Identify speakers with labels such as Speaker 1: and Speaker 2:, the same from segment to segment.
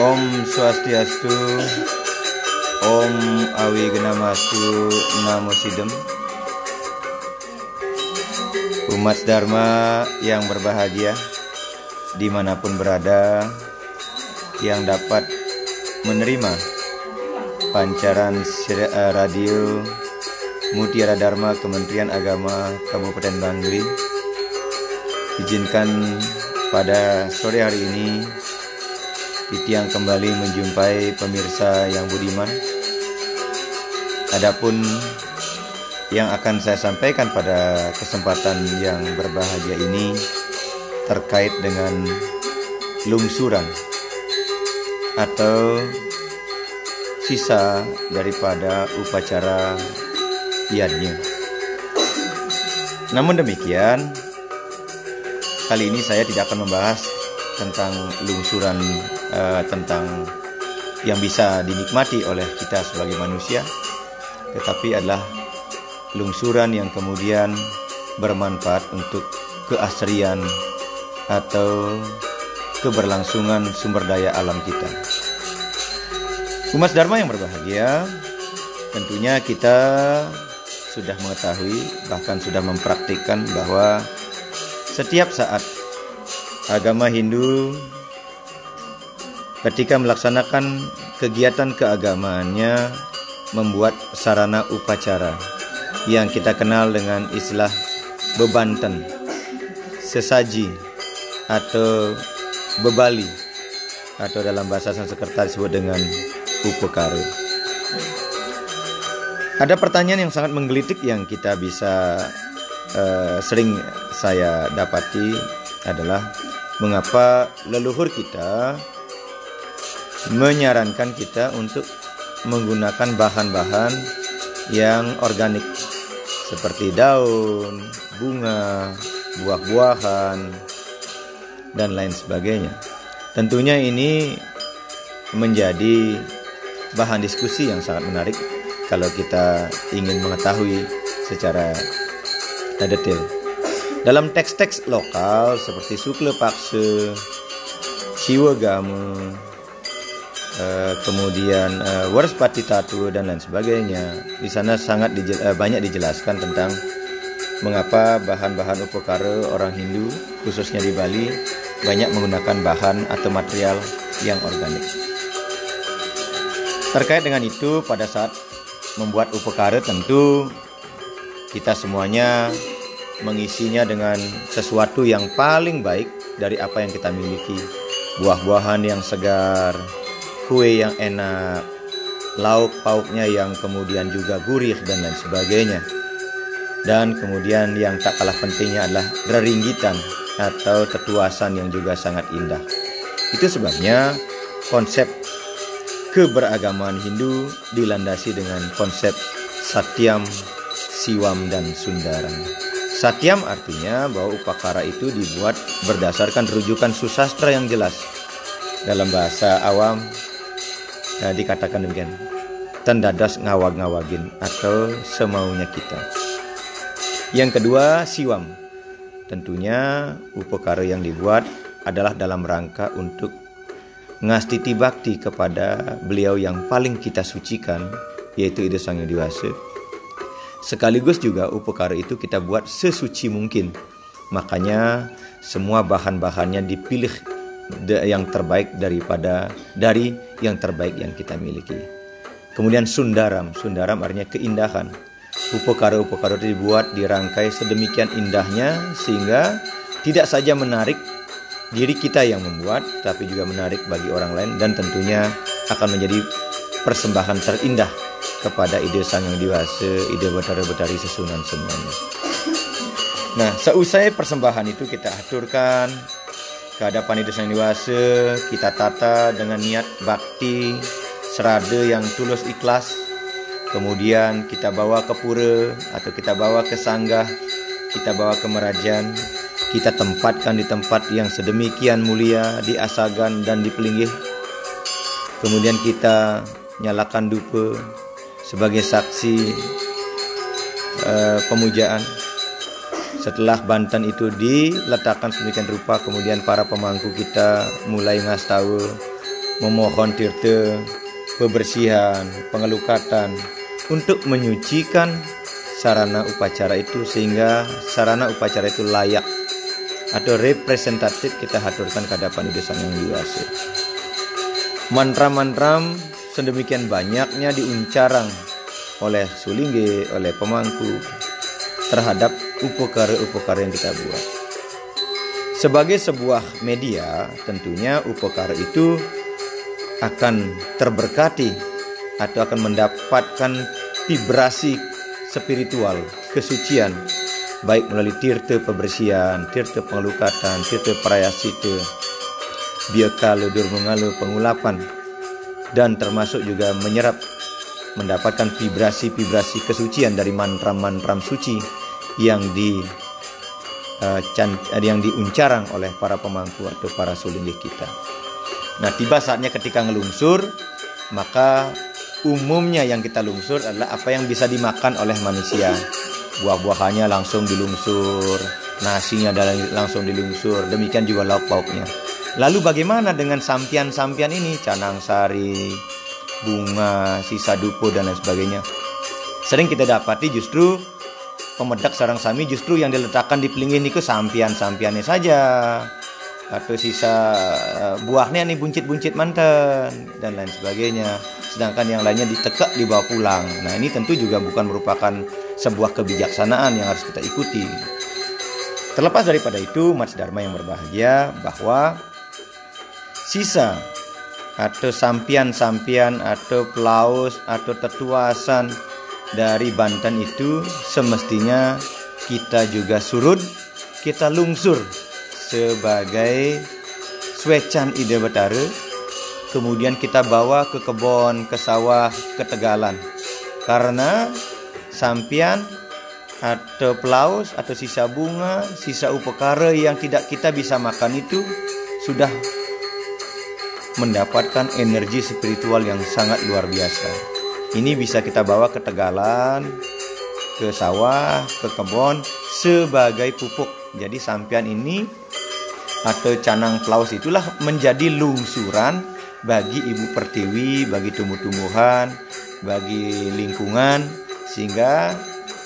Speaker 1: Om Swastiastu. Om Awi Genamastu. Namo Sidem. Umat Dharma yang berbahagia Di mana pun berada Yang dapat menerima Pancaran eh, radio Mutiara Dharma Kementerian Agama Kabupaten Bangli. Izinkan pada sore hari ini Titiang kembali menjumpai pemirsa yang budiman. Adapun yang akan saya sampaikan pada kesempatan yang berbahagia ini terkait dengan lungsuran atau sisa daripada upacara yadnya. Namun demikian, kali ini saya tidak akan membahas tentang lungsuran uh, tentang yang bisa dinikmati oleh kita sebagai manusia, tetapi adalah lungsuran yang kemudian bermanfaat untuk keasrian atau keberlangsungan sumber daya alam kita. Umat Dharma yang berbahagia, tentunya kita sudah mengetahui bahkan sudah mempraktikkan bahwa setiap saat agama Hindu ketika melaksanakan kegiatan keagamaannya membuat sarana upacara yang kita kenal dengan istilah bebanten, sesaji atau bebali atau dalam bahasa Sanskerta disebut dengan upekara. Ada pertanyaan yang sangat menggelitik yang kita bisa uh, sering saya dapati adalah mengapa leluhur kita menyarankan kita untuk menggunakan bahan-bahan yang organik seperti daun, bunga, buah-buahan, dan lain sebagainya. Tentunya ini menjadi bahan diskusi yang sangat menarik kalau kita ingin mengetahui secara detail. Dalam teks-teks lokal seperti Sukle Pakse, Siwagama, Eh, kemudian uh, Warspati Tatu dan lain sebagainya. Di sana sangat uh, banyak dijelaskan tentang mengapa bahan-bahan upekara orang Hindu khususnya di Bali banyak menggunakan bahan atau material yang organik. Terkait dengan itu pada saat membuat upekara tentu kita semuanya mengisinya dengan sesuatu yang paling baik dari apa yang kita miliki. Buah-buahan yang segar, kue yang enak, lauk pauknya yang kemudian juga gurih dan lain sebagainya. Dan kemudian yang tak kalah pentingnya adalah reringgitan atau tetuasan yang juga sangat indah. Itu sebabnya konsep keberagaman Hindu dilandasi dengan konsep Satyam, Siwam, dan Sundaram. Satyam artinya bahwa upakara itu dibuat berdasarkan rujukan susastra yang jelas. Dalam bahasa awam, nah, dikatakan demikian tendadas ngawag-ngawagin atau semaunya kita. Yang kedua siwam. Tentunya upekara yang dibuat adalah dalam rangka untuk ngastiti bakti kepada beliau yang paling kita sucikan yaitu Ida Sang Yang Dewasa sekaligus juga upekara itu kita buat sesuci mungkin makanya semua bahan-bahannya dipilih yang terbaik daripada dari yang terbaik yang kita miliki. Kemudian sundaram, sundaram artinya keindahan. Upokara-upokara itu dibuat dirangkai sedemikian indahnya sehingga tidak saja menarik diri kita yang membuat, tapi juga menarik bagi orang lain dan tentunya akan menjadi persembahan terindah kepada ide sang yang dewasa, ide betara-betari sesunan semuanya. Nah, seusai persembahan itu kita aturkan kehadapan itu sang dewasa kita tata dengan niat bakti serada yang tulus ikhlas kemudian kita bawa ke pura atau kita bawa ke sanggah kita bawa ke merajan kita tempatkan di tempat yang sedemikian mulia di asagan dan di pelinggih kemudian kita nyalakan dupa sebagai saksi uh, pemujaan setelah Banten itu diletakkan sedemikian rupa, kemudian para pemangku kita mulai ngas tahu memohon tirta pembersihan, pengelukatan untuk menyucikan sarana upacara itu sehingga sarana upacara itu layak atau representatif kita haturkan ke hadapan Sang Yang Wiyasa. Mantra-mantra sedemikian banyaknya diuncarang oleh sulingge, oleh pemangku terhadap upokara-upokara yang kita buat. Sebagai sebuah media, tentunya upokara itu akan terberkati atau akan mendapatkan vibrasi spiritual, kesucian, baik melalui tirta pembersihan, tirta pengelukatan, tirta prayasita, biakalu durmengalu pengulapan, dan termasuk juga menyerap mendapatkan vibrasi-vibrasi kesucian dari mantra-mantra suci yang di uh, yang diuncarang oleh para pemangku atau para sulinggi kita. Nah, tiba saatnya ketika ngelungsur, maka umumnya yang kita lungsur adalah apa yang bisa dimakan oleh manusia. Buah-buahannya langsung dilungsur, nasinya langsung dilungsur, demikian juga lauk pauknya. Lalu bagaimana dengan sampian-sampian ini? Canang sari, bunga, sisa dupo dan lain sebagainya. Sering kita dapati justru pemedak sarang sami justru yang diletakkan di pelingin itu sampian-sampiannya saja atau sisa uh, buahnya nih buncit-buncit mantan dan lain sebagainya. Sedangkan yang lainnya ditekak dibawa pulang. Nah ini tentu juga bukan merupakan sebuah kebijaksanaan yang harus kita ikuti. Terlepas daripada itu, Mas Dharma yang berbahagia bahwa sisa. Atau sampian-sampian atau pelaus atau tetuasan dari Banten itu. Semestinya kita juga surut, kita lungsur sebagai swecan ide betara kemudian kita bawa ke kebun ke sawah ke tegalan. Karena sampian atau pelaus atau sisa bunga sisa upekara yang tidak kita bisa makan itu sudah mendapatkan energi spiritual yang sangat luar biasa. Ini bisa kita bawa ke tegalan ke sawah ke kebun sebagai pupuk. Jadi sampian ini atau canang plaus itulah menjadi lungsuran bagi ibu pertiwi, bagi tumbuh-tumbuhan, bagi lingkungan. Sehingga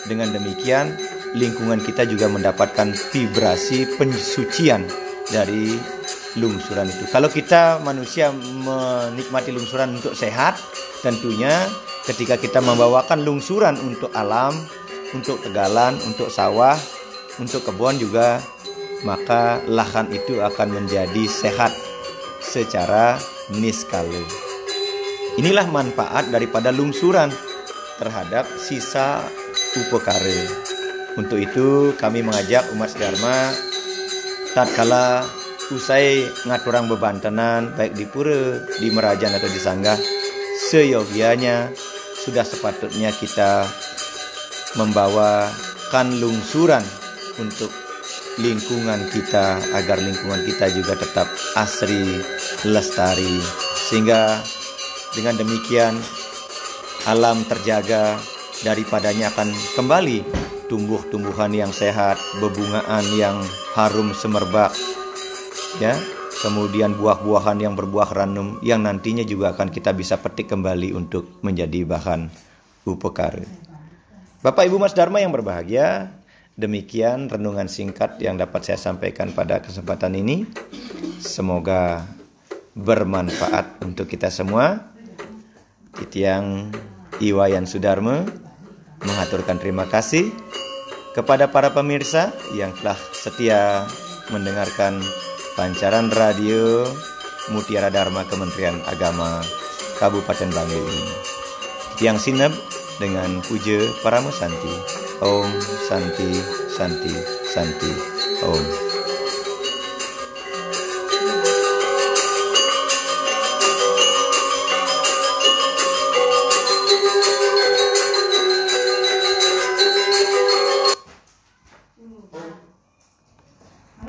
Speaker 1: dengan demikian lingkungan kita juga mendapatkan vibrasi pensucian dari lungsuran itu. Kalau kita manusia menikmati lungsuran untuk sehat, tentunya ketika kita membawakan lungsuran untuk alam, untuk tegalan, untuk sawah, untuk kebun juga maka lahan itu akan menjadi sehat secara niskala. Inilah manfaat daripada lungsuran terhadap sisa upekare. Untuk itu kami mengajak umat Dharma tatkala usai ngaturang bebantenan baik di pura, di merajan atau di sanggah seyogianya sudah sepatutnya kita membawakan lungsuran untuk lingkungan kita agar lingkungan kita juga tetap asri lestari. Sehingga dengan demikian alam terjaga daripadanya akan kembali tumbuh-tumbuhan yang sehat, bebungaan yang harum semerbak ya kemudian buah-buahan yang berbuah ranum yang nantinya juga akan kita bisa petik kembali untuk menjadi bahan upekara. Bapak Ibu Mas Dharma yang berbahagia, Demikian renungan singkat yang dapat saya sampaikan pada kesempatan ini. Semoga bermanfaat untuk kita semua. Titiang Iwayan Sudarma mengaturkan terima kasih kepada para pemirsa yang telah setia mendengarkan pancaran radio Mutiara Dharma Kementerian Agama Kabupaten Bangil ini. Tiang Sineb dengan puja para Santi. Om Santi Santi Santi Om